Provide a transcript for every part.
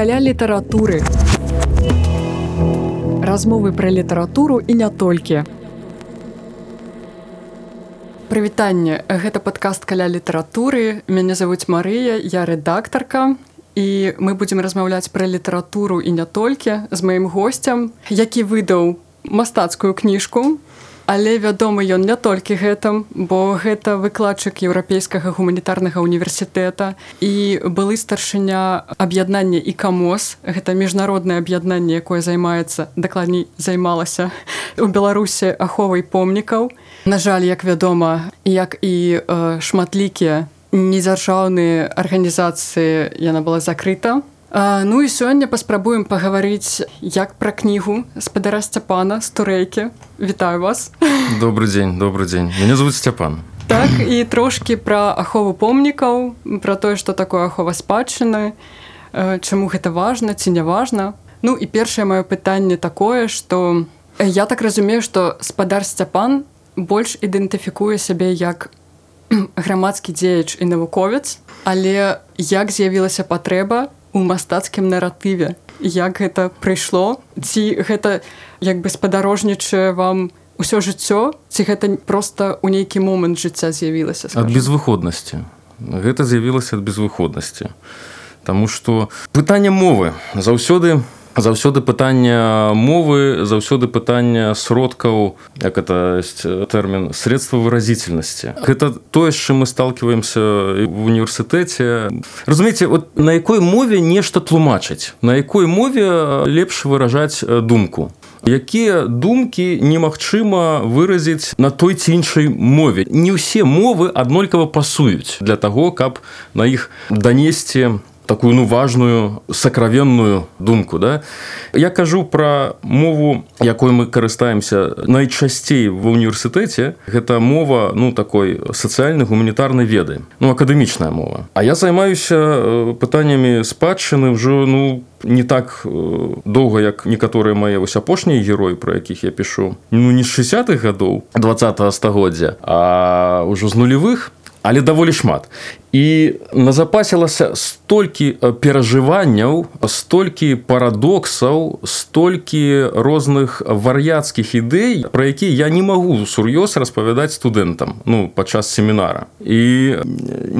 каля літаратуры. Размовы пра літаратуру і не толькі. Прывітанне, гэта падкаст каля літаратуры. Мяне завуць Марыя, я рэдактарка. І мы будзем размаўляць пра літаратуру і не толькі з маім госцем, які выдаў мастацкую кніжку але вядомы ён не толькі гэтым бо гэта выкладчык еўрапейскага гуманітарнага універсітэта. І былы старшыня аб'яднання і камоз гэта міжнароднае аб'яднанне якое займаецца дакладней займалася у беларусі аховай помнікаў. На жаль як вядома як і э, шматлікія недзяржаўныя арганізацыі яна была закрыта ну і сёння паспрабуем пагаварыць як пра кнігу спадара сцяпана стурэйкі вітаю вас. Добрый дзень добрый дзень. Мяне зовут сцяпан. Так і трошки пра ахову помнікаў пра тое што такое ахова спадчыны чаму гэта важна ці не важна. Ну і першае маё пытанне такое што я так разумею што спадар сцяпан больш ідэнтыфікуе сябе як грамадскі дзеяч і навуковец але як з'явілася патрэба у мастацкім наратыве. Як гэта прыйшло? Ці гэта як бы спадарожнічае вам усё жыццё ці гэта просто ў нейкі момант жыцця з'явілася ад безвыходнасці. Гэта з'явілася ад безвыходнасці. Таму што пытанне мовы. Заўсёды у заўсёды пытання мовы заўсёды пытання сродкаў як это есть тэрмін средства выразительнасці. Гэта тое чым мы сталкиваемся в універсітэце. Разумееце вот на якой мове нешта тлумачыць на якой мове лепш выражаць думку? Якія думкі немагчыма выразіць на той ці іншай мове? Не ўсе мовы аднолькава пасуюць для таго каб на іх данесці такую ну важную сакравенную думку да? Я кажу про мову якой мы карыстаемся найчасцей в універсітэце гэта мова ну такой сацыяльны гуманітарнай веды ну акадэмічная мова. А я займаюся э, пытаннямі спадчыны ўжо ну не так э, доўга як некаторыя мае вось апошнія героі про якіх я пишу ну не з 60-х гадоў два стагоддзя а ўжо з нулевых але даволі шмат. І назапасілася столькі перажыванняў столькі парадоксаў столькі розных вар'яцкіх ідэй пра які я не магу сур'ёз распавядаць студэнтам ну падчас семінара. І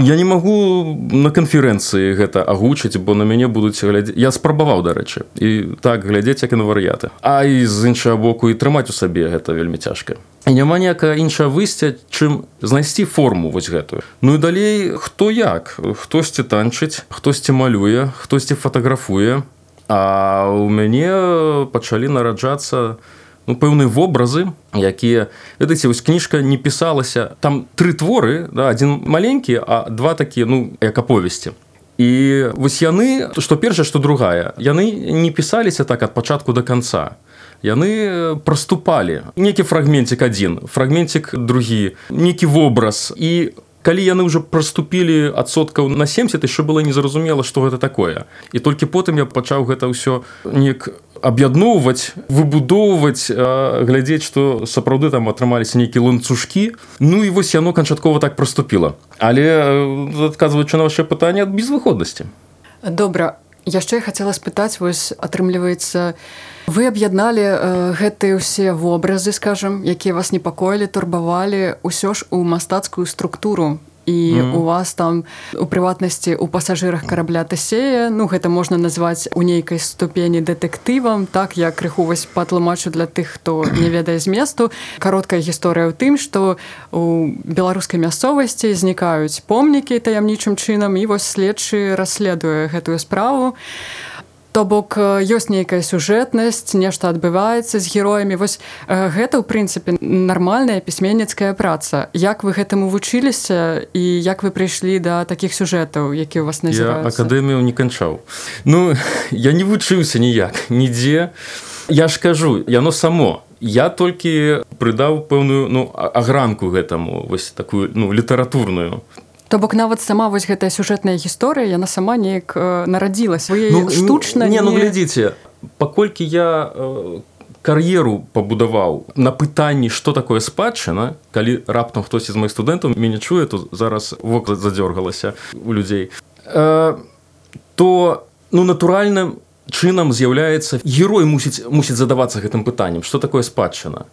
я не магу на канферэнцыі гэта агучыць бо на мяне будуць глядзець я спрабаваў дарэчы і так глядзець як і на вар'яты. А і з іншага боку і трымаць у сабе гэта вельмі цяжка няма ніякая іншая выйсця чым знайсці форму вось гэтую. Ну і далей хто як. Хтосьці танчыць хтосьці малюе хтосьці фатаграфуе. А у мяне пачалі нараджацца ну, пэўныя вобразы якія ведаеце вось кніжка не пісалася. Там тры творы да, адзін маленькі а два такія ну як аповесці. І вось яны што першая што другая яны не пісаліся так ад пачатку до конца яны праступалі некі фрагменцік адзін фрагменцік другі некі вобраз. І у калі яны ўжо праступілі адсоткаў на 70 яшчэ было незразумела што гэта такое. І толькі потым я пачаў гэта ўсё неяк аб'ядноўваць выбудоўваць глядзець што сапраўды там атрымаліся нейкія ланцужкі. Ну і вось яно канчаткова так праступіла. Але адказваючы на ваше пытанне ад безвыходнасці. Добра. Яшчэ хацела спытаць вось атрымліваецца вы аб'ядналі э, гэтыя ўсе вобразы скажем якія вас непакоілі турбавалі ўсё ж у мастацкую структуру. І mm -hmm. у вас там у прыватнасці у пасажырах карабля тасея ну гэта можна назваць у нейкай ступені дэтэктывам так я крыху вось патлумачу для тых хто не ведае зместу. Кароткая гісторыя ў тым што у беларускай мясцовасці знікаюць помнікі таямнічым чынам і вось следчы расследуе гэтую справу. а То бок ёсць нейкая сюжэтнасць, нешта адбываецца з героямі. Вось гэта ў прынцыпе нармальная пісьменніцкая праца. Як вы гэтаму вучыліся і як вы прыйшлі да такіх сюжэтаў, які ў вас назіраюцца? акадэмію не канчаў. Ну я не вучыўся ніяк, нідзе. Я ж кажу, яно само. Я толькі прыдаў пэўную ну, агранку гэтаму вось такую ну, літаратурную То бок нават сама вось гэтая сюжэтная гісторыя яна сама неяк э, нарадзілася. Ну, штучна не, не ну глядзіце паколькі я э, кар'еру пабудаваў на пытанні што такое спадчына калі раптам хтось з моих студэнтаў мяне чуе то зараз вокла задзёргалася у людзей. Э, то ну натуральным чынам з'яўляецца герой мусіць мусіць задавацца гэтым пытаннем что такое спадчына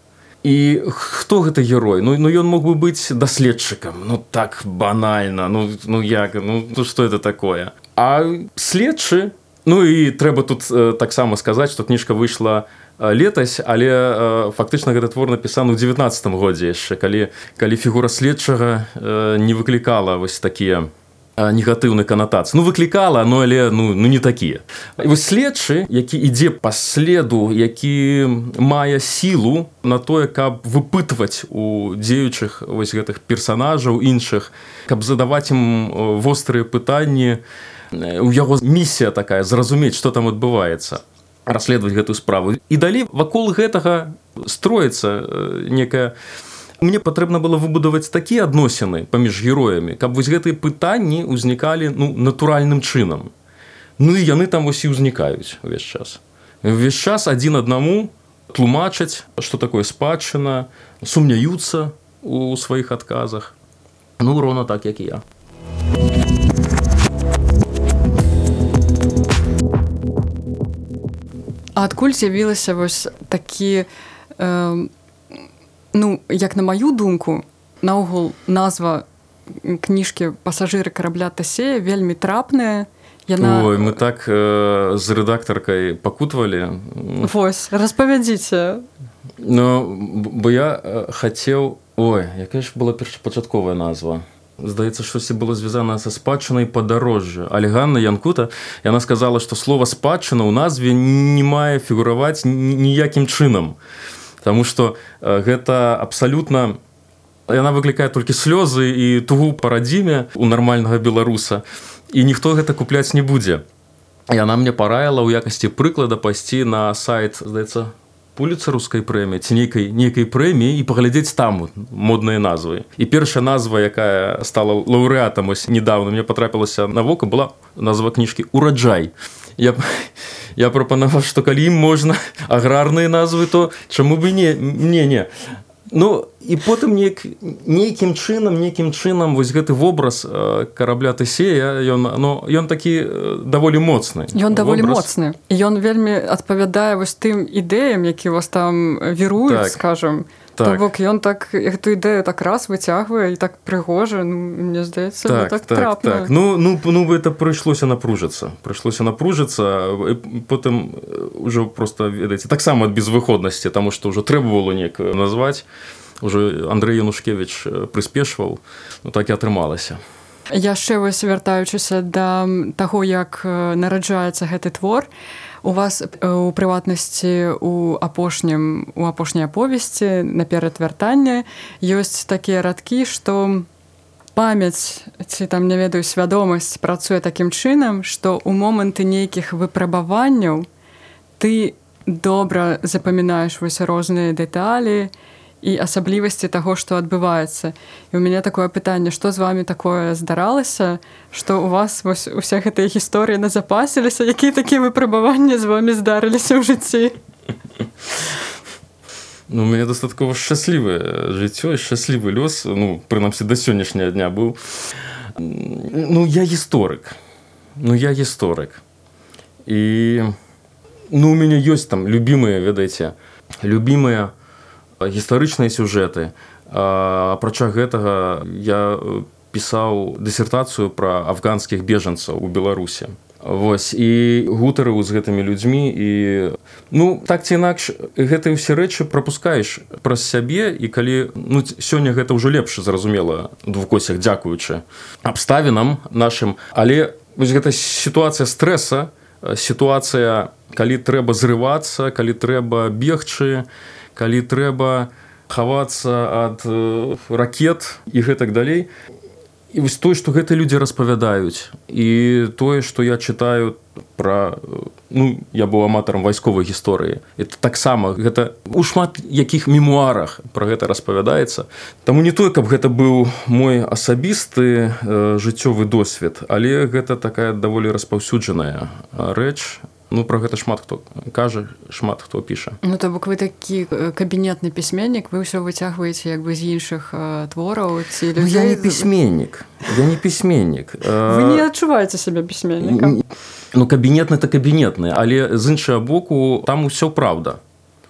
і хто гэта герой? Ну ну ён мог бы быць даследчыкам. Ну так банальна. Ну ну як? Ну то что это такое? А следчы? Ну і трэба тут э, таксама сказаць что кніжка выйшла летась але э, фактычна гэты твор напісаны ў 19 годзе яшчэ калі калі фігура следчага э, не выклікала вось такія негатыўны канатацыі ну выклікала но але ну ну не такія вось следчы які ідзе па следу які мае сілу на тое каб выпытваць у дзеючых вось гэтых персонажаў іншых каб задаваць ім вострыя пытанні у яго місія такая зразумець что там адбываецца расследаваць гэтую справу. І далей вакол гэтага строіцца некая у мне патрэбна было выбудаваць такія адносіны паміж героямі каб вось гэтыя пытанні ўзнікалі ну натуральным чынам. Ну і яны там вось і ўзнікаюць увесь час. Увесь час адзін аднаму тлумачаць что такое спадчына сумняюцца у сваіх адказах. Ну рона так як і я. Адкуль з'явілася вось такі э, ну як на маю думку наогул назва кніжкі пасажыры карабля тасея вельмі трапная. Яна Ой, мы так э, з рэдактаркай пакутвалі. Вось распавядзіце. Ну бо я э, хацеў ой якая ж была першапачатковая назва? Здаецца штосьці было звязана са спадчынай падарожжа. Але Ганна янкута яна сказала што слова спадчына ў назве не мае фігураваць ніякім чынам Таму што гэта абсалютна яна выклікае толькі слёзы і тугу парадзіме у нармальнага беларуса і ніхто гэта купляць не будзе. Яна мне параіла ў якасці прыклада пайсці на сайт здаецца пуліца рускай прэміі ці нейкай нейкай прэміі і паглядзець там модныя назвы. І першая назва, якая стала лаўрэатам недавно мне патрапілася на вока была назва кніжкі ураджай. Я я прапанаваў што калі ім можна аграрныя назвы то чаму бы не мне не Ну і потым неяк нейкім чынам нейкім чынам вось гэты вобраз карабля тысея ён но ён такі даволі моцны ён даволі вобраз... моцны. Ён вельмі адпавядае вось тым ідэям які вас там віруюць так. скажем так. бок ён так эту ідэю так раз выцягвае і так прыгожа ну, мне здаецца так, так, так, так. ну ну ну это прыйшлося напружыцца. Прыйшлося напружыцца потым ўжо просто ведаеце таксама ад безвыходнасці таму што ўжо трэба было неяк назваць. Уже Андрей Янушкевич прыспешваў. Ну так і атрымалася. Яшчэ вось вяртаючыся да таго як нараджаецца гэты твор. то у вас э, у прыватнасці у апошнім у апошняй аповесці наперад вяртання ёсць такія радкі што памяць ці там не ведаю свядомасць працуе такім чынам што у моманты нейкіх выпрабаванняў ты добра запамінаеш вось розныя дэталі і і асаблівасці таго што адбываецца і у мяне такое пытанне што з вами такое здаралася што у вас вось уся гэтая гісторыя назапасіліся якія такія выпрабаванні з вами здарыліся ў жыцці ну у мяне дастаткова шчаслівае жыццё шчаслівы лёс ну прынамсі да сённяшняга дня быў ну я гісторык ну я гісторык і ну у мяне ёсць там любімыя ведаеце любімыя гістарычныя сюжэты. Апрача гэтага я пісаў дысертацыю пра афганскіх бежанцаў у беларусе Вось і гутары з гэтымі людзьмі і ну так ці інакш гэтыя ўсе рэчы прапускаеш праз сябе і калі ну, сёння гэта ўжо лепш зразумела двукосях дзякуючы абставінам нашым. Але вось гэта сітуацыя стрэса сітуацыя калі трэба зрывацца калі трэба бегчы калі трэба хавацца ад э, ракет і гэтак далей. І вось тое што гэтыя людзі распавядаюць. І тое што я чытаю пра ну я быў аматарам вайсковай гісторыі это таксама гэта у шмат якіх мемуарах пра гэта распавядаецца. Таму не тое каб гэта быў мой асабісты э, жыццёвы досвед але гэта такая даволі распаўсюджаная рэч Ну пра гэта шмат хто кажа шмат хто піша. Ну то бок вы такі кабінетны пісьменнік вы ўсё выцягваеце як бы з іншых твораў ці ну, я не пісьменнік я не пісьменнік вы не адчуваеце сябе пісьменнікам? Ну кабінетны то кабінетны але з іншага боку там усё праўда.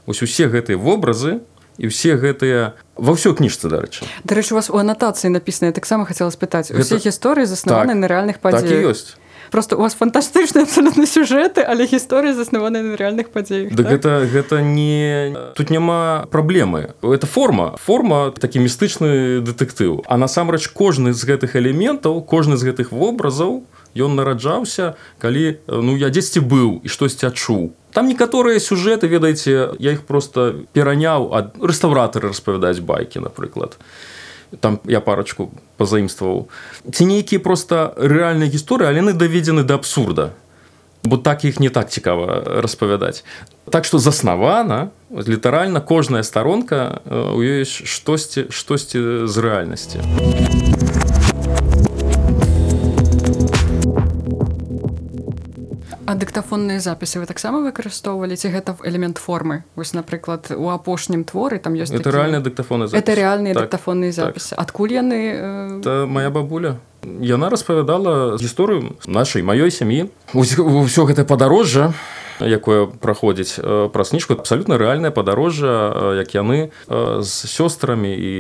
Ось усе гэтыя вобразы і ўсе гэтыя ва ўсё кніжцы дарэчы. Дарэчы у вас у анатацыі напісана таксама хацела спытаць. Усе гісторыі заснаваны так, на рэальных падзеях. так ёсць просто у вас фантастычныя абсолютно сюжэты але гісторыі заснаваны на рэальных падзеях да так? гэта гэта не тут няма праблемы это форма форма такі містычны дэтэктыў а насамрэч кожны з гэтых элементаў кожны з гэтых вобразаў ён нараджаўся калі ну я дзесьці быў і штосьці адчуў там некаторыя сюжэты ведаеце я іх просто пераняў ад рэстаўратары распавядаць байкі напрыклад там я парачку пазаімстваваў ці нейкія просто рэальныя гісторыі але яны даведзены да абсурда. Бо так іх не так цікава распавядаць. Так што заснавана літаральна кожная старонка у ёй штосьці штосьці з рэальнасці. А дыктафонныя запісы вы таксама выкарыстоўвалі ці гэта элемент формы? Вось напрыклад у апошнім творы там ёсць это рэальныя дыктафоны это рэальныя так, дыктафонныя запісы так. адкуль яны э... моя бабуля. Яна распавядала гісторыю нашай маёй сям'і ўсё гэта падарожжа якое праходзіць э, праз кніжку абсалютна рэальнае падарожжа э, як яны э, з сёстрамі і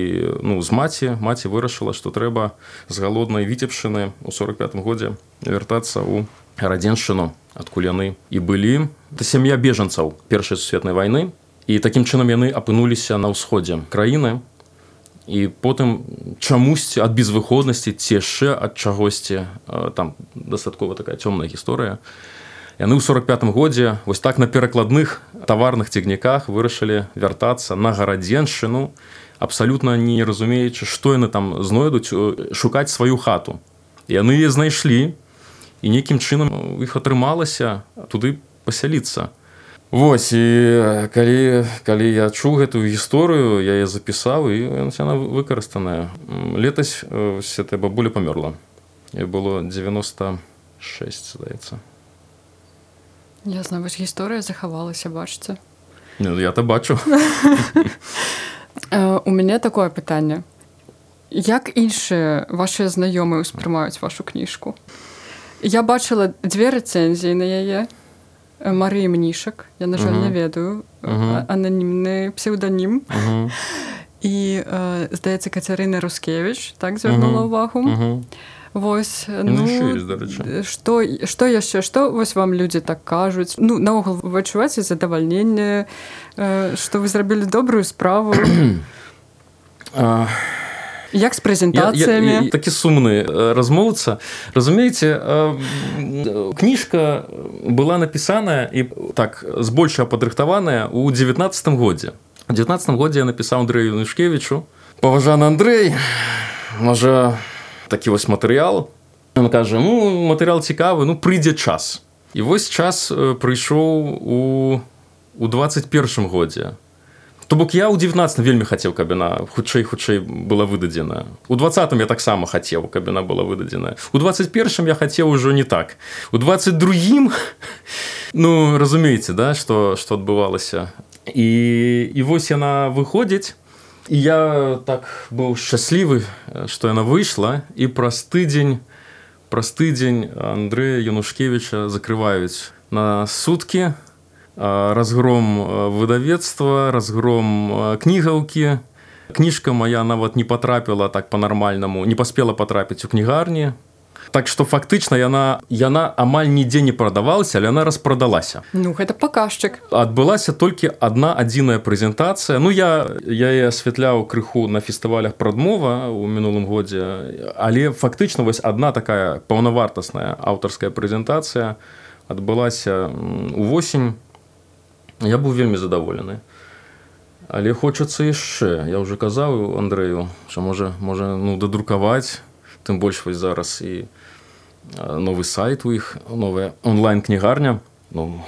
ну з маці. Маці вырашыла што трэба з галоднай віцебшыны у 45 годзе вяртацца ў радзеншчыну адкуль яны і былі это сям'я бежанцаў першай сусветнай вайны. І такім чынам яны апынуліся на ўсходзе краіны. І потым чамусьці ад безвыходнасці ці яшчэ ад чагосьці там дастаткова такая цёмная гісторыя. Яны ў 45 годзе вось так на перакладных таварных цягніках вырашылі вяртацца на гарадзеншчыну абсалютна не разумеючы што яны там знойдуць шукаць сваю хату. Яны знайшлі і нейкім чынам іх атрымалася туды пасяліцца. Вось і калі, калі я чуў гэтую гісторыю, я яе запісаў і яна выкарыстаная. Летась эта бабуля памёрла. І было 96 здаецца. Я знаю, вось гісторыя захавалася бачце. Я то бачу. У мяне такое пытанне. Як іншыя вашыя знаёмыя ўспрымаюць вашу кніжку? Я бачыла две рэцэнзіі на яе. Марыі мнішак я на жаль uh -huh. не ведаю. Uh -huh. ананімны псеўданім uh -huh. і э, здаецца кацярына рускевич так звярнула увагу uh -huh. Вось ну, што што яшчэ што вось вам людзі так кажуць ну наогул вы адчуваеце задавальненне э, што вы зрабілі добрую справу як з прэзентацыямі такі сумны размоўца разумееце кніжка была напісаная і так збольшая падрыхтаваная ў 19 годзе у 19 годзе я напісаў Андрею нышкевичу паважаны Андрей можа такі вось матэрыял он кажа ну матэрыял цікавы ну прыйдзе час і вось час прыйшоў у у 21 годзе То бок я ў 19 вельмі хацеў, каб яна хутчэй хутчэй была выдадзена. У двадцатым я таксама хацеў, каб яна была выдадзена. У 21 я хацеў ужо не так. У 22 ну разумееце, да, што, што адбывалася. І, і вось яна выходзіць. І я так быў шчаслівы, што яна выйшла і праз тыдзень праз тыдзень Андрэя Янушкевіча закрываюць на суткі разгром выдавецтва разгром кнігаўкі. Кніжка моя нават не потрапіла так по-нармальнаму не паспела потрапіць у кнігарні. Так что фактычна яна яна амаль нідзе не прадавалася але она распрадалася. Ну гэта паказчык. Адбылася толькі одна адзіная прэзентацыя. Ну я я і асвятляў крыху на фестывалях прадмова у мінулым годзе але фактычна вось одна такая паўнавартасная аўтарская прэзентацыя адбылася увосень я быў вельмі задаволены. Але хочацца яшчэ. Я уже казаў Андрею що можа можа ну дадрукаваць тым больш вось зараз і новы сайт у іх новая онлайн кнігарня ну,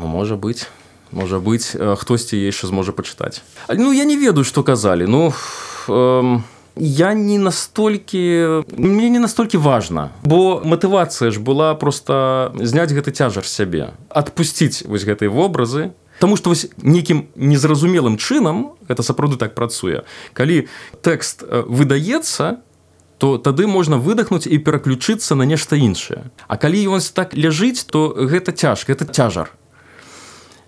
ну можа быть можа быть хтосьці яшчэ зможа пачытаць. Ну я не ведаю што казалі. Ну э, я не настолькі мне не настолькі важна бо матывацыя ж была просто зняць гэты цяжар сябе адпусціць вось гэтыя вобразы Таму што вось нейкім незразумелым чынам гэта сапраўды так працуе калі тэкст выдаецца то тады можна выдохнуць і пераключыцца на нешта іншае А калі ён так ляжыць то гэта цяжка это цяжар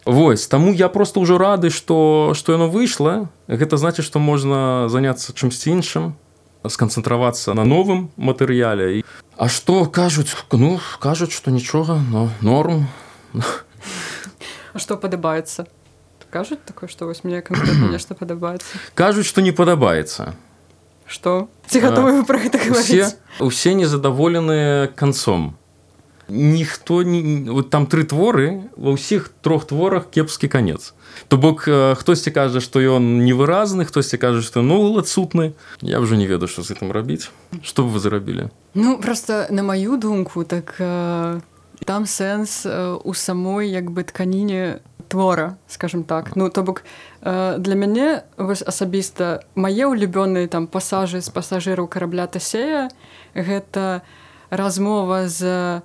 Вось таму я просто ўжо рады што што яно выйшла гэта значит што можна заняцца чымсьці іншым сканцэнтравацца на новым матэрыяле А што кажуць ну кажуць што нічога но норм што падабаецца кажуць такое што вось мне нешта падабаецца кажуць што не падабаецца што ці гатовы пра гэта усе, усе незадаволеныя канцом ніхто не вот там тры творы ва ўсіх трох творах кепскі канец то бок хтосьці кажа што ён невыразны хтосьці кажа што ну адсутны я ўжо не ведаю што з гэтым рабіць што вы зарабілі ну просто на маю думку так там сэнс у самой як бы тканіне твора скажем так. Ну то бок для мяне вось асабіста мае улюбёныя там пасажы з пасажыраў карабля тасея гэта размова з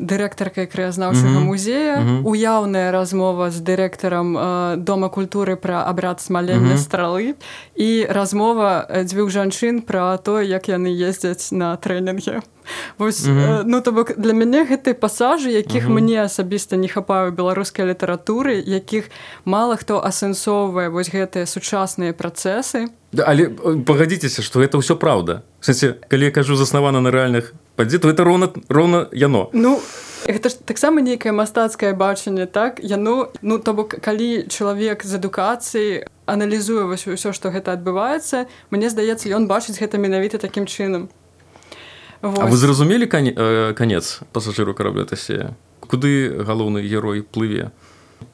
дырэктаркай краязнаўчага музея mm -hmm. уяўная размова з дырэктарам э, дома культуры пра абрад смалення mm -hmm. стралы і размова дзвюх жанчын пра то як яны ездзяць на трэнінге Вось, mm -hmm. ну то бок для мяне гэты пасажы якіх mm -hmm. мне асабіста не хапаю беларускай літаратуры якіх мала хто асэнсоўвае вось гэтыя сучасныя працэсы да, але пагадзіцеся што это ўсё праўда Сэнсе, калі я кажу заснавана на рэальных падзе то это роўна роўна яно. Ну гэта ж таксама нейкае мастацкае бачанне так? Яно ну то бок калі чалавек з адукацыі аналізуе вось ўсё што гэта адбываецца мне здаецца ён бачыць гэта менавіта такім чынам. А вы зразумелі канец пасажыру карабля тасе куды галоўны герой плыве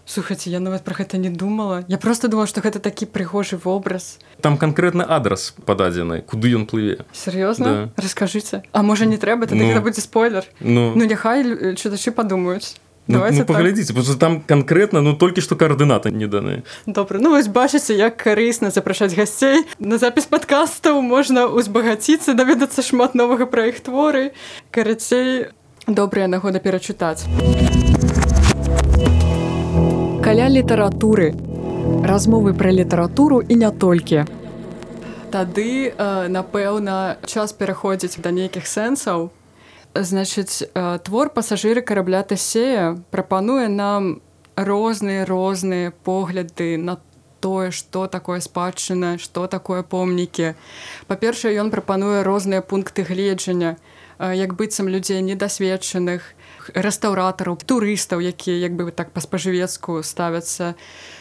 Слухайце, я нават пра гэта не думала. Я просто думала, што гэта такі прыгожы вобраз. Там канкрэтны адрас пададзены, куды ён плыве. Сур'ёзна, да. раскажыце. А можа не трэба, тады ну, гэта будзе спойлер. Ну, ну няхай чытачы падумаюць. Ну, ну, паглядзіце так. там канкрэтна ну толькі што каардынаты не даны добра ну вось бачыце як карысна запрашаць гасцей на запіс падкастаў можна узбагаціцца даведацца шмат новага пра іх творы карацей добрая нагода перачытаць каля літаратуры размовы пра літаратуру і не толькі тады напэўна час пераходзіць да нейкіх сэнсаў. Значыць твор пасажыры карабля тасея прапануе нам розныя розныя погляды на тое што такое спадчына што такое помнікі. Па-першае ён прапануе розныя пункты гледжання як быццам людзей недасведчаных рэстаўратараў турыстаў якія як бы так па-спажывецку ставяцца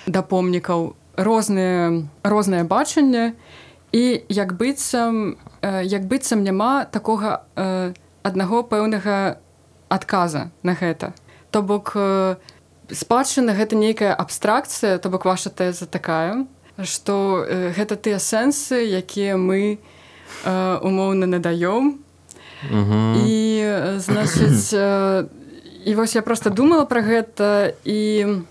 да помнікаў. Розныя рознае бачанне. І як быццам як быццам няма такога аднаго пэўнага адказа на гэта. То бок спадчына гэта нейкая абстракцыя то бок ваша тэза такая што гэта тыя сэнсы якія мы умоўна надаём. І значыць і вось я просто думала про гэта і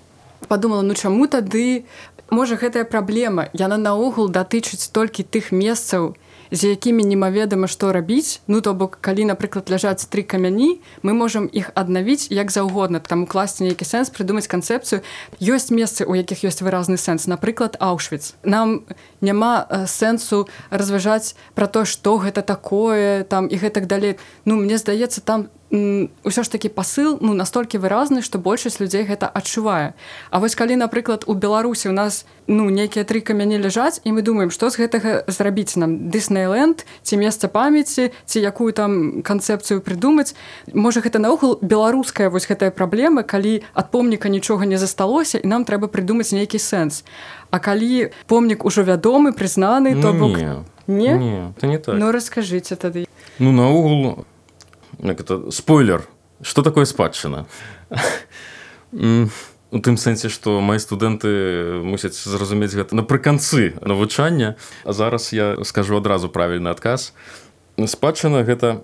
подумала ну чаму тады можа гэтая праблема яна наогул датычыць толькі тых месцаў з якімі немаведама што рабіць. Ну то бок калі напрыклад ляжаць тры камяні мы можемм іх аднавіць як заўгодна. Там укласці нейкі сэнс прыдумаць канцэпцыю. Ёсць месцы у якіх ёсць выразны сэнс напрыклад аўшвіц нам няма сэнсу разважаць про то што гэта такое там і гэтак далей. Ну мне здаецца там ўсё ж такі пасыл ну настолькі выразны што большасць людзей гэта адчувае. А вось калі напрыклад у беларусі у нас ну нейкія тры камяні ляжаць і мы думаем што з гэтага зрабіць нам дыснейленд ці месца памяці ці якую там канцэпцыю прыдумаць. Можа гэта наогул беларуская вось гэтая праблема калі ад помніка нічога не засталося і нам трэба прыдумаць нейкі сэнс. А калі помнік ужо вядомы прызнаны то бок не, не? не, не так. ну расскажыце тады. Ну наогул это спойлер. Что такое спадчына у тым сэнсе што мои студэнты мусяць зразумець гэта напрыканцы навучання. А зараз я скажу адразу правільны адказ. Спадчына гэта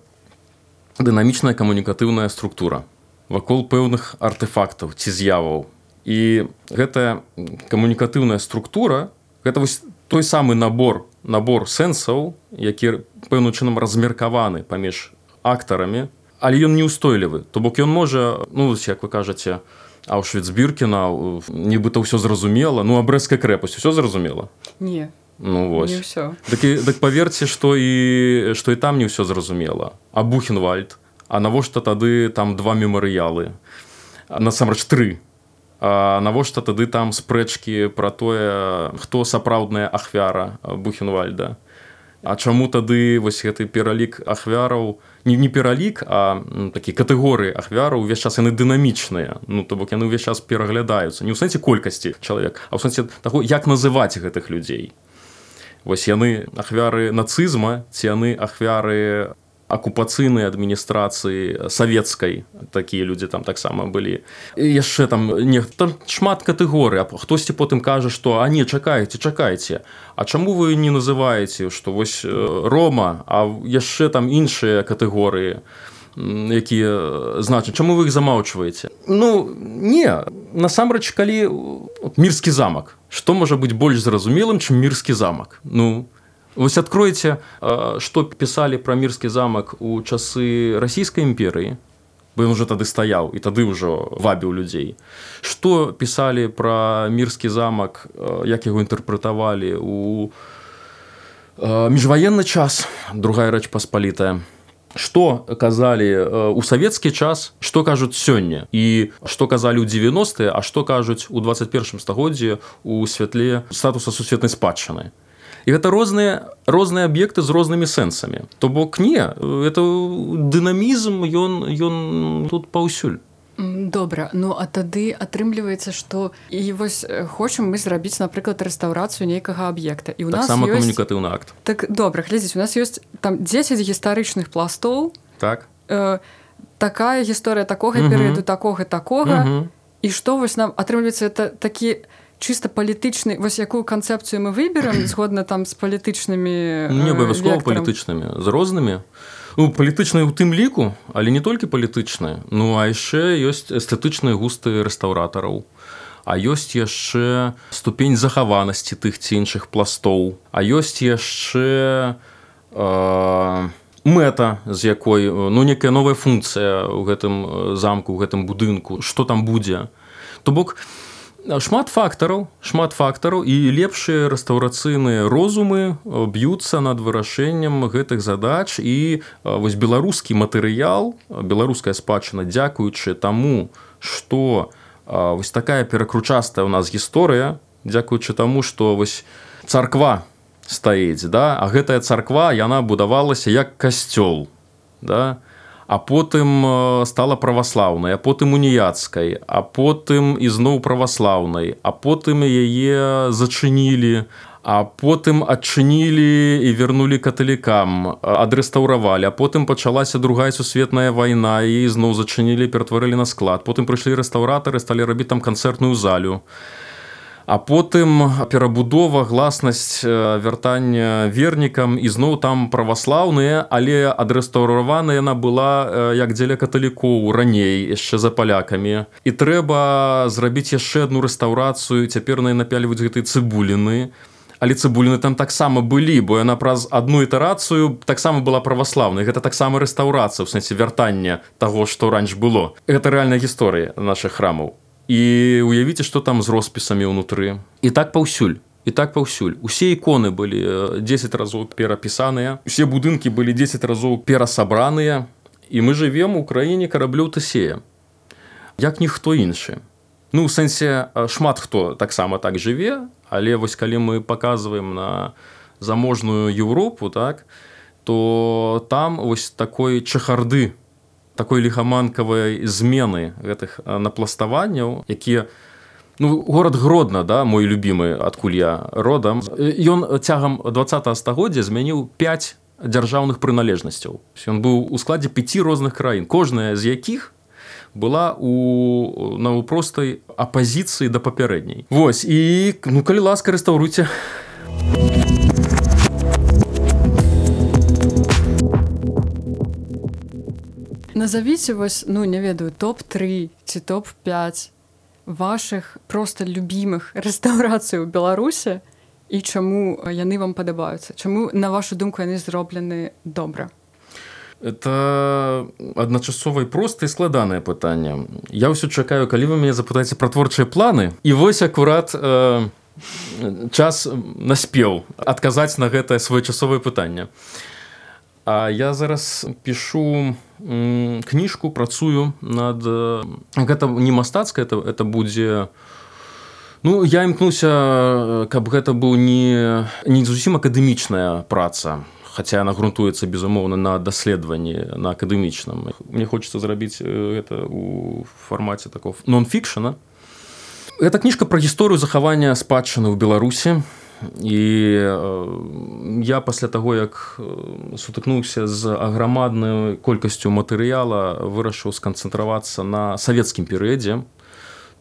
дынамічная камунікатыўная структура вакол пэўных артефактаў ці з'яваў. І гэтая камунікатыўная структура гэта вось той самы набор набор сэнсаў які пэўным чынам размеркаваны паміж актарамі але ён неустойлівы то бок ён можа ну як вы кажаце аўшвіцбіркіна нібыта ўсё зразумела ну абрэзка крэпасць усё зразумела? Не. Ну вось. ўсё. Так, і, так паверце што і што і там не ўсё зразумела. А бухенвальд А навошта тады там два мемарыялы? Насамрэч тры. Навошта тады там спрэчкі пра тое хто сапраўдная ахвяра бухенвальда А чаму тады вось гэты пералік ахвяраў не не пералік а ну, такі катэгорыі ахвяраў увесь час яны дынамічныя. Ну то бок яны ўвесь час пераглядаюцца. Не ў сэнсе колькасці чалавек а ў сэнсе таго як называць гэтых людзей. Вось яны ахвяры нацызма ці яны ахвяры акупацыйнай адміністрацыі савецкай такія людзі там таксама былі яшчэ там не там шмат катэгорый. Хтосьці потым кажа што а не чакаеце чакайце. А чаму вы не называеце што вось рома а яшчэ там іншыя катэгорыі якія значаць чаму вы іх замаўчваеце? Ну не. Насамрэч калі мірскі замак што можа быць больш зразумелым чым мірскі замак? Ну Вось откройце, што пісалі пра мірскі замак у часы расійскай імперыі, бо ён уже тады стаяў і тады ўжо вабіў людзей. Што пісалі пра мірскі замак, як яго інтэрпрэтавалі у міжваенны час, другая рэч паспалітая. Што казалі ў савецкі час, што кажуць сёння і што казалі ў 90-е, а што кажуць у 21 стагоддзі у святле статуса сусветнай спадчыны і гэта розныя розныя аб'екты з рознымі сэнсамі то бок не это дынамізм ён ён тут паўсюль добра ну а тады атрымліваецца што і вось хочам мы зрабіць напрыклад рэстаўрацыю нейкага аб'екта. І у так нас сама ёсць... камунікатыўны акт. Так добра глядзіць у нас ёсць там 10 гістарычных пластоў. Так. Э, такая гісторыя такога перыяду такога такога. І што вось нам атрымліваецца это такі чыста палітычны вось якую канцэпцыю мы выберем згодна там з палітычнымі не абавязкова палітычнымі з рознымі ну, палітычныя у тым ліку але не толькі палітычныя ну а яшчэ ёсць эстэтычныя густы рэстаўратараў а ёсць яшчэ ступень захаванасці тых ці іншых пластоў а ёсць яшчэ э, мэта з якой ну некая новая функцыя ў гэтым замку у гэтым будынку что там будзе то бок у шмат фактараў шмат фактараў і лепшыя рэстаўрацыйныя розумы б'юцца над вырашэннем гэтых задач. І вось беларускі матэрыял беларуская спадчына дзякуючы таму што вось такая перакручастая ў нас гісторыя дзякуючы таму што вось царква стаіць да? А гэтая царква яна будавалася як касцёл да? і а потым э, стала праваслаўнай, а потым уніяцкай, а потым ізноў праваслаўнай, а потым яе зачынілі, а потым адчынілі і вярнулі каталікам, адрэстаўравалі, а потым пачалася другая сусветная вайна і ізноў зачынілі, ператварылі на склад. Потым прыйшлі рэстаўратары, сталі рабіць там канцэртную залю а потым перабудова гласнасць вяртання вернікам. Ізноў там праваслаўныя але адрэстаўравана яна была як дзеля каталікоў раней яшчэ за палякамі. І трэба зрабіць яшчэ одну рэстаўрацыю. Цяпер на напяліваюць гэтай цыбуліны. Але цыбуліны там таксама былі бо яна праз одну ітарацыю таксама была праваслаўнай. Гэта таксама рэстаўрацыя ў сэнсе вяртання таго што раньш было. Гэта рэальная гісторыя наших храмаў і уявіце што там з роспісамі ўнутры і так паўсюль і так паўсюль усе іконы былі 10 разоў перапісаныя усе будынкі былі 10 разоў перасабраныя і мы жывем у краіне караблю тасея як ніхто іншы ну у сэнсе шмат хто таксама так жыве але вось калі мы показываем на заможную Еўропу так то там вось такой чахарды у такой лихаманкавай змены гэтых напластаванняў якія ну город гродна да мой любимы адкуль я родам. Ён цягам два стагоддзя змяніў 5 дзяржаўных прыналежнасцяў. Ён быў у складзе пяти розных краін кожная з якіх была у наўпростай апазіцыі да папярэдняй. Вось і ну калі ласка рэстаўруйце назовіце вось ну не ведаю топ-3 ці топ-5 ваших просто любимых рэстаўрацый у беларусе і чаму яны вам падабаюцца чаму на вашу думку яны зроблены добра это адначасова простае складанае пытанне я ўсё чакаю калі вы мяне запытаеце пра творчыя планы і вось акурат э, час наспеў адказаць на гэтае своечасовае пытанне А я зараз пишу кніжку працую над гэта не мастацка это это будзе ну я імкнуся каб гэта быў не не зусім акадэмічная праца хотя она грунтуецца безумоўна на даследаванні на акадэмічным. Мне хочется зрабіць это у фармаце такого нон-фікшена эта кніжка про гісторыю захавання спадчыны ў беларусі і я пасля таго як сутыкнуўся з аграмаднай колькасцю матэрыяла вырашыў сканцэнтравацца на савецкім перыядзе.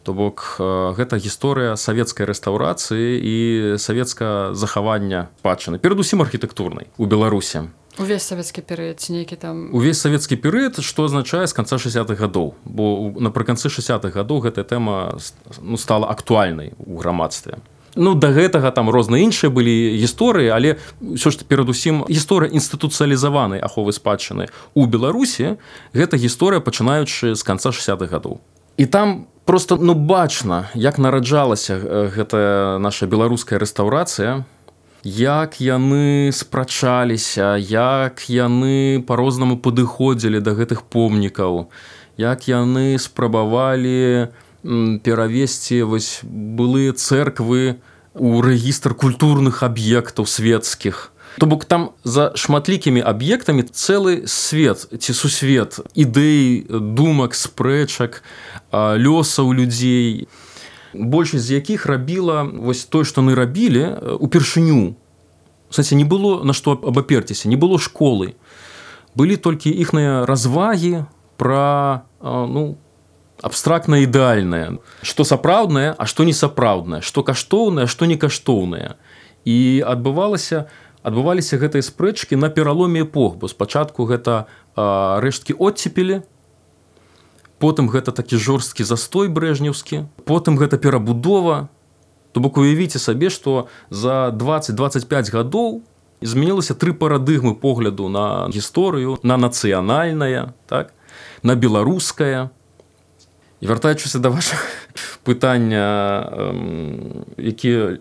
То бок гэта гісторыя савецкай рэстаўрацыі і савецка захавання патчыны перадусім архітэктурнай у беларусе увесь савецкі перыяд нейкі там? Увесь савецкі перыяд што азначае з канца 60-х гадоў. Бо напрыканцы 60-х гадоў гэтая тэма ну, стала актуальнай у грамадстве Ну да гэтага там розныя іншыя былі гісторыі але ўсё ж перадусім гісторыя інстытуцыялізаванай аховы спадчыны у беларусі гэта гісторыя пачынаючы з канца 60-х гадоў. І там просто ну бачна як нараджалася гэтая наша беларуская рэстаўрацыя як яны спрачаліся як яны по-рознаму падыходзілі да гэтых помнікаў як яны спрабавалі перавесці вось былыя церквы у рэгістр культурных аб'ектаў светецкіх То бок там за шматлікімі аб'ектамі цэлы свет ці сусвет ідэй думак спрэчак лёсаў людзей большасць з якіх рабіла вось той што мы рабілі упершыню. Кстати не было на што абаперціся не было школы. Былі толькі іхныя развагі пра ну абстрактна ідэальнае што сапраўднае а што не сапраўднае што каштоўнае што не каштоўнае і адбывалася адбываліся гэтыя спрэчкі на пераломе эпох бо спачатку гэта а, рэшткі оттепелі потым гэта такі жорсткі застой брэжнеўскі потым гэта перабудова. То бок уявіце сабе што за 20-25 гадоў змянілася тры парадыгмы погляду на гісторыю на нацыянальная так на беларускае і вяртаючыся да ваших пытання якія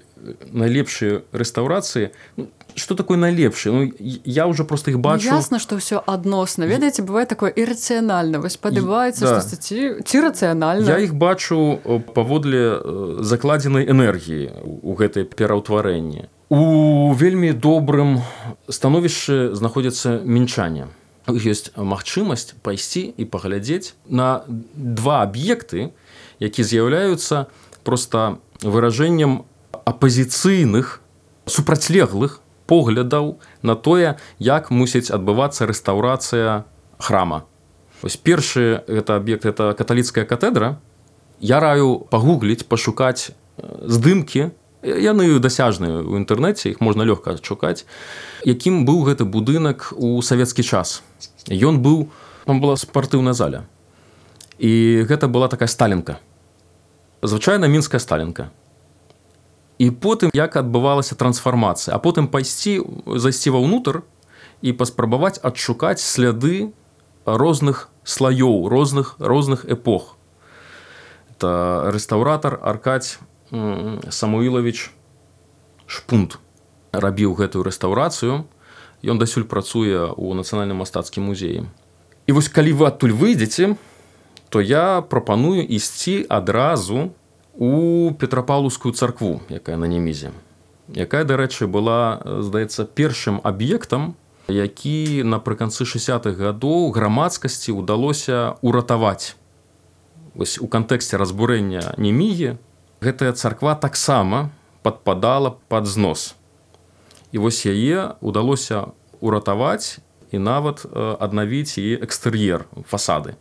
найлепшыя рэстаўрацыі ну, что такое найлепшае ну, я уже просто их бачу. Ну, ясно что все адносна ведаеце бывает такое іррацыянальна вось падабаецца да. ці, ці рацыянальна я их бачу паводле закладзенай энергіі у гэтай пераўтварэнні у вельмі добрым становішчы знаходзяцца мінчане ёсць магчымасць пайсці і паглядзець на два аб'екты які з'яўляюцца просто выражэннем апазіцыйных супрацьлеглых поглядаў на тое як мусіць адбывацца рэстаўрацыя храма. Ось першы гэта аб'ект это каталіцкая катедра я раю пагугліць пашукаць здымкі яны дасяжныя ў інтэрнэце іх можна лёгка адшукаць. Якім быў гэты будынак у савецкі час? Ён быў там была спартыўная заля. І гэта была такая сталінка. Звычайна мінская сталінка. І потым як адбывалася трансфармацыя. А потым пайсці зайсці ва ўнутр і паспрабаваць адшукаць сляды розных слаёў розных розных эпох. Рэстаўратар аркаць самуілович шпунт рабіў гэтую рэстаўрацыю. Ён дасюль працуе ў нацыянальным мастацкім музеі. І вось калі вы адтуль выйдзеце то я прапаную ісці адразу у петрапаўлускую царкву якая на немізе якая дарэчы была здаецца першым аб'ектам які напрыканцы 60-х гадоў грамадскасці ўдалося уратаваць вось у кантэксце разбурэння немігі гэтая царква таксама падпадала под знос. І вось яе удалося уратаваць і нават аднавіць і экстэр'ер фасады.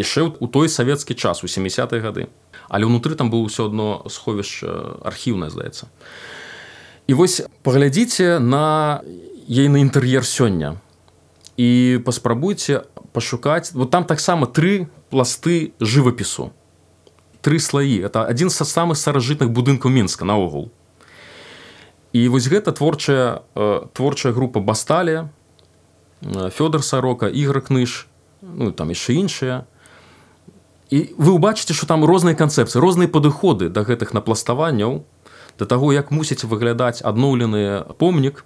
Яшчэ у той савецкі час у 70-х гады. Але ўнутры там было ўсё одно сховішча архіўнае здаецца. І вось паглядзіце на ейны інтэр'ер сёння. І паспрабуйце пашукаць вот там таксама тры пласты жывапісу тры слаі это адзін са самых старажытных будынкаў мінска наогул. І вось гэта творчая творчая група басталія фёдор сарока ігра кныж ну там яшчэ іншыя. І вы ўбачыце што там розныя канцэпцыі розныя падыходы да гэтых напластаванняў да таго як мусіць выглядаць адноўлены помнік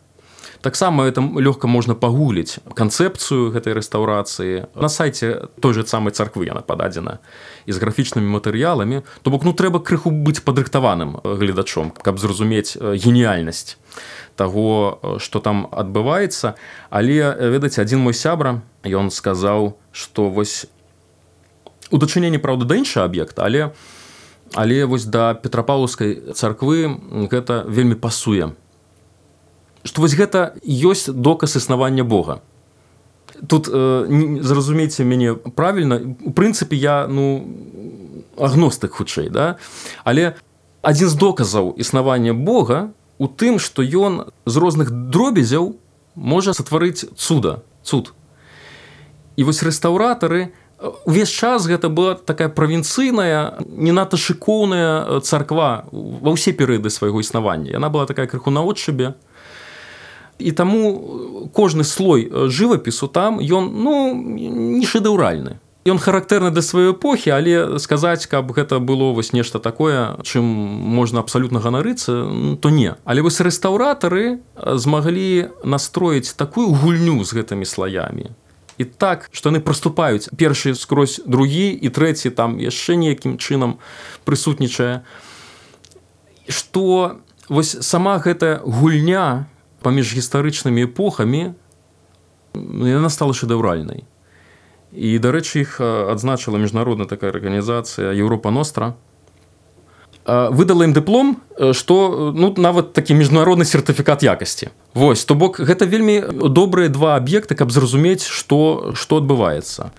таксама это лёгка можна пагуліць канцэпцыю гэтай рэстаўрацыі. На сайте той же самай царквы яна пададзена і з графічнымі матэрыяламі. То бок ну трэба крыху быць падрыхтаваным гледачом каб зразумець геніяльнасць таго что там адбываецца. Але ведаць адзін мой сябра ён сказаў что вось у дачыненні праўда да інша аб'ект але але вось да петрапаўскай царквы гэта вельмі пасуе што вось гэта ёсць доказ існавання Бога. Тут э, зразумейце мяне правільна у прынцыпе я ну агностык хутчэй да? Але адзін з доказаў існавання Бога у тым што ён з розных дробязяў можа сатварыць цуда цуд. І вось рэстаўратары увесь час гэта была такая правінцыйная не надта шыкоўная царква ва ўсе перыяды свайго існавання. Яна была такая крыху наотчыбе і таму кожны слой жывапісу там ён ну не шэдэўральны Ён характэрны да сваёй эпохі але сказаць каб гэта было вось нешта такое чым можна абсалютна ганарыцца то не. Але вось рэстаўратары змаглі настроіць такую гульню з гэтымі слаямі. І так што яны праступаюць першы скрозь другі і трэці там яшчэ неякім чынам прысутнічае. Што вось сама гэтая гульня паміж гістарычнымі эпохамі яна стала шэдэўральнай. І дарэчы іх адзначыла міжнародная такая арганізацыя Еўропа ностра выдала ім дыплом што ну нават такі міжнародны сертыфікат якасці. Вось то бок гэта вельмі добрыя два аб'екты каб зразумець што што адбываецца.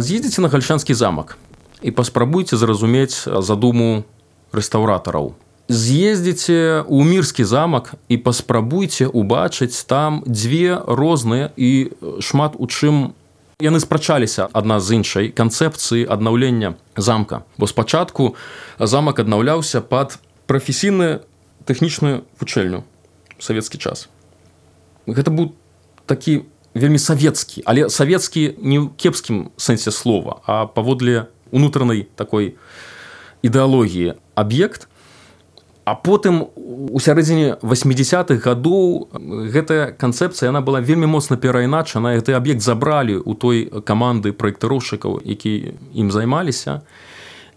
З'едзіце на гальшанскі замак і паспрабуйце зразумець задуму рэстаўратараў. З'ездзіце ў мірскі замак і паспрабуйце убачыць там дзве розныя і шмат у чым яны спрачаліся адна з іншай канцэпцыі аднаўлення замка. Бо спачатку замак аднаўляўся пад прафесійную тэхнічную вучэльню савецкі час. Гэта быў такі вельмі савецкі, але савецкі не ў кепскім сэнсе слова, а паводле унутранай такой ідэалогіі аб'ект. А потым у сярэдзіне 80-х гадоў гэтая канцэпцыя яна была вельмі моцна перайначана гэты аб'ект забралі у той каманды праектыроўшчыкаў які ім займаліся.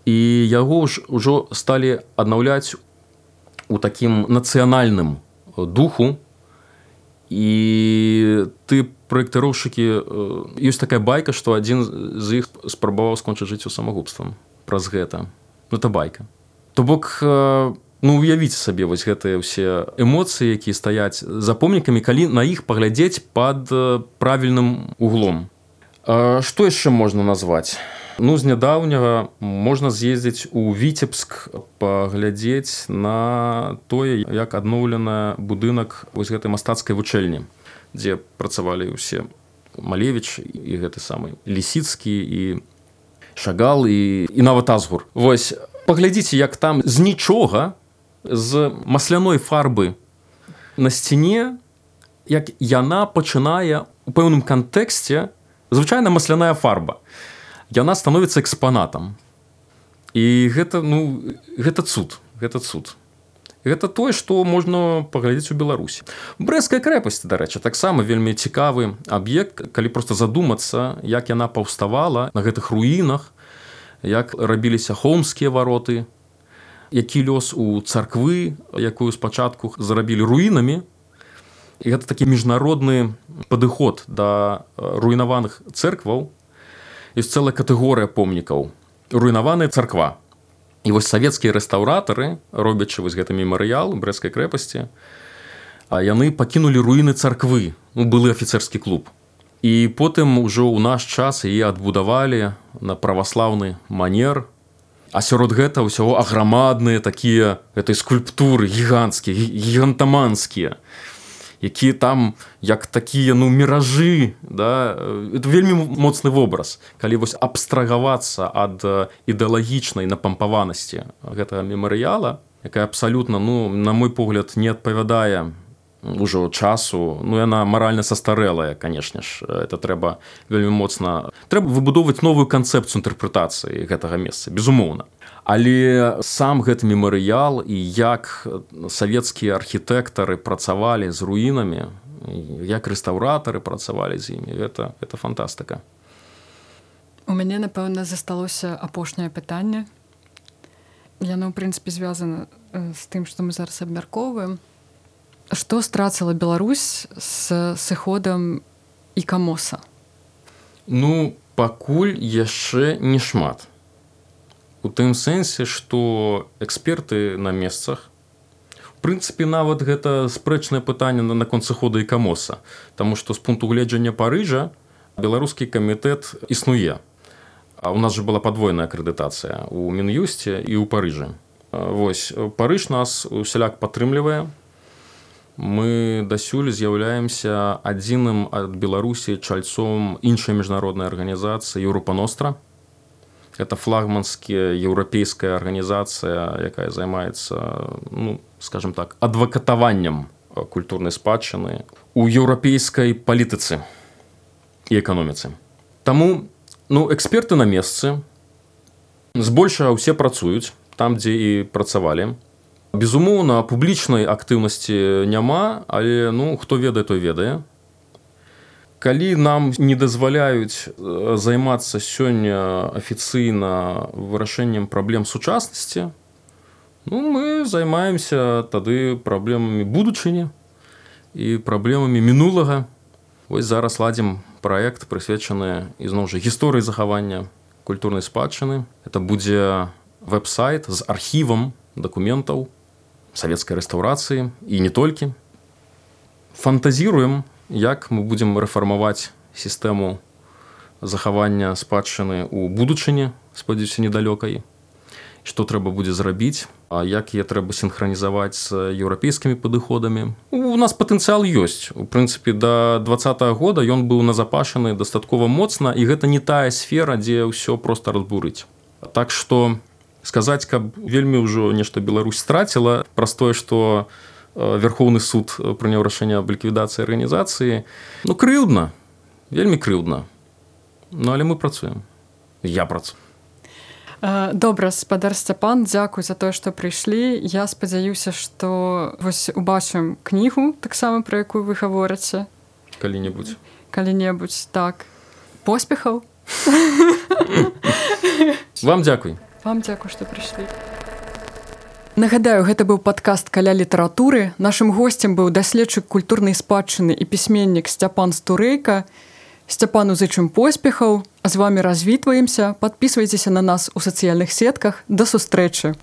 І яго ж ужо сталі аднаўляць у такім нацыянальным духу і ты праектыроўшчыкі ёсць такая байка што адзін з іх спрабаваў скончыць жыццё самагубствам праз гэта. Ну это байка. То бок ну уявіць сабе вось гэтыя ўсе эмоцыі якія стаяць за помнікамі калі на іх паглядзець под правільным углом. Што яшчэ можна назваць Ну з нядаўняга можна з'ездзіць у віцебск паглядзець на тое як адноўлена будынак вось гэтай мастацкай вучэльні дзе працавалі ўсе малевич і гэты самы лісіцкі і шагал і і нават азгур. Вось паглядзіце як там з нічога з масляной фарбы на сцяне як яна пачынае у пэўным кантэксце звычайна масляная фарба яна становіцца экспанатам. І гэта ну гэта цуд гэта цуд. Гэта тое што можна паглядзець у беларусі. Брэская крэпасць дарэчы таксама вельмі цікавы аб'ект калі просто задумацца як яна паўставала на гэтых руінах як рабіліся хоумскія вароты які лёс у царквы якую спачатку зарабілі руінамі. І гэта такі міжнародны падыход да руйнаваных церкваў ёсць цэлая катэгорыя помнікаў. Руйнаваная царква. І вось савецкія рэстаўратары робячы вось гэты мемарыял брэскай крэпасці а яны пакінулі руіны царквы ну, былы афіцэрскі клуб. І потым ужо ў наш час і адбудавалі на праваслаўны манер. А сярод гэта ўсяго аграмадныя такія гэтай скульптуры гіганцкія гігантаманскія якія там як такія ну міражы да? Это вельмі моцны вобраз. Калі вось абстрагавацца ад ідэалагічнай напампаванасці гэтага мемарыяла якая абсалютна ну на мой погляд не адпавядае ўжо часу ну яна маральна састарэлая канешне ж это трэба вельмі моцна трэба выбудоўваць новую канцэпцыю інтэрпрэтацыі гэтага месца безумоўна але сам гэты мемарыял і як савецкія архітэктары працавалі з руінамі як рэстаўратары працавалі з імі гэта это фантастыка. У мяне напэўна засталося апошняе пытанне. Яно ў прынцыпе звязана з тым што мы зараз абмяркоўваем. Што страціла Беларусь з сыходам і камоса ну пакуль яшчэ не шмат у тым сэнсе што эксперты на месцах прынцыпе нават гэта спрэчнае пытанне на наконт сыхода і камоса. Таму што з пункту гледжання парыжа беларускі камітэт існуе. А у нас же была падвойная акрэдытацыя у мін'юсце і ў парыжы. Вось парыж нас усяляк падтрымлівае. Мы дасюль з'яўляемся адзіным ад беларусі чальцом іншай міжнароднай арганізацыі еўропаностра это флагманскія еўрапейская арганізацыя якая займаецца ну скажем так адвакатаваннем культурнай спадчыны у еўрапейскай палітыцы і эканоміцы Таму ну эксперты на месцы збольшага ўсе працуюць там дзе і працавалі безумоўна публічнай актыўнасці няма але ну хто ведае той ведае калі нам не дазваляюць займацца сёння афіцыйна вырашэннем праблем сучаснасці ну мы займаемся тады праблемамі будучыні і праблемамі мінулага ось зараз ладзім проект прысвечаны ізноў жа гісторыі захавання культурнай спадчыны это будзе веб-сайт з архівам дакументаў савецкай рэстаўрацыі і не толькі фантазіруем як мы будзем рэфармаваць сістэму захавання спадчыны ў будучыні спадзяюся недалёкай што трэба будзе зрабіць а як я трэба синхронізаваць з еўрапейскімі падыходамі. У нас патэнцыял ёсць. У прынцыпе да два года ён быў назапашаны дастаткова моцна і гэта не тая сфера дзе ўсё просто разбурыць. Так что у сказаць каб вельмі ўжо нешта Беларусь страціла праз тое што э, верхоўны суд прыняў рашэнне аб ліквідацыі арганізацыі ну крыўдна вельмі крыўдна Ну але мы працуем? Я працую. Добра спадар сцяпан дзякуй за тое што прыйшлі я спадзяюся што вось убачым кнігу таксама пра якую вы гаворыце калі-небудзь. Калі-небудзь так. Поспехаў. Вам дзякуй вам дзякую што прыйшлі нагадаю гэта быў падкаст каля літаратуры. Нашым госцем быў даследчык культурнай спадчыны і пісьменнік сцяпан стурэйка. Сцяпану зычым поспехаў. З вами развітваемся. Подписывайтеся на нас у сацыяльных сетках. Да сустрэчы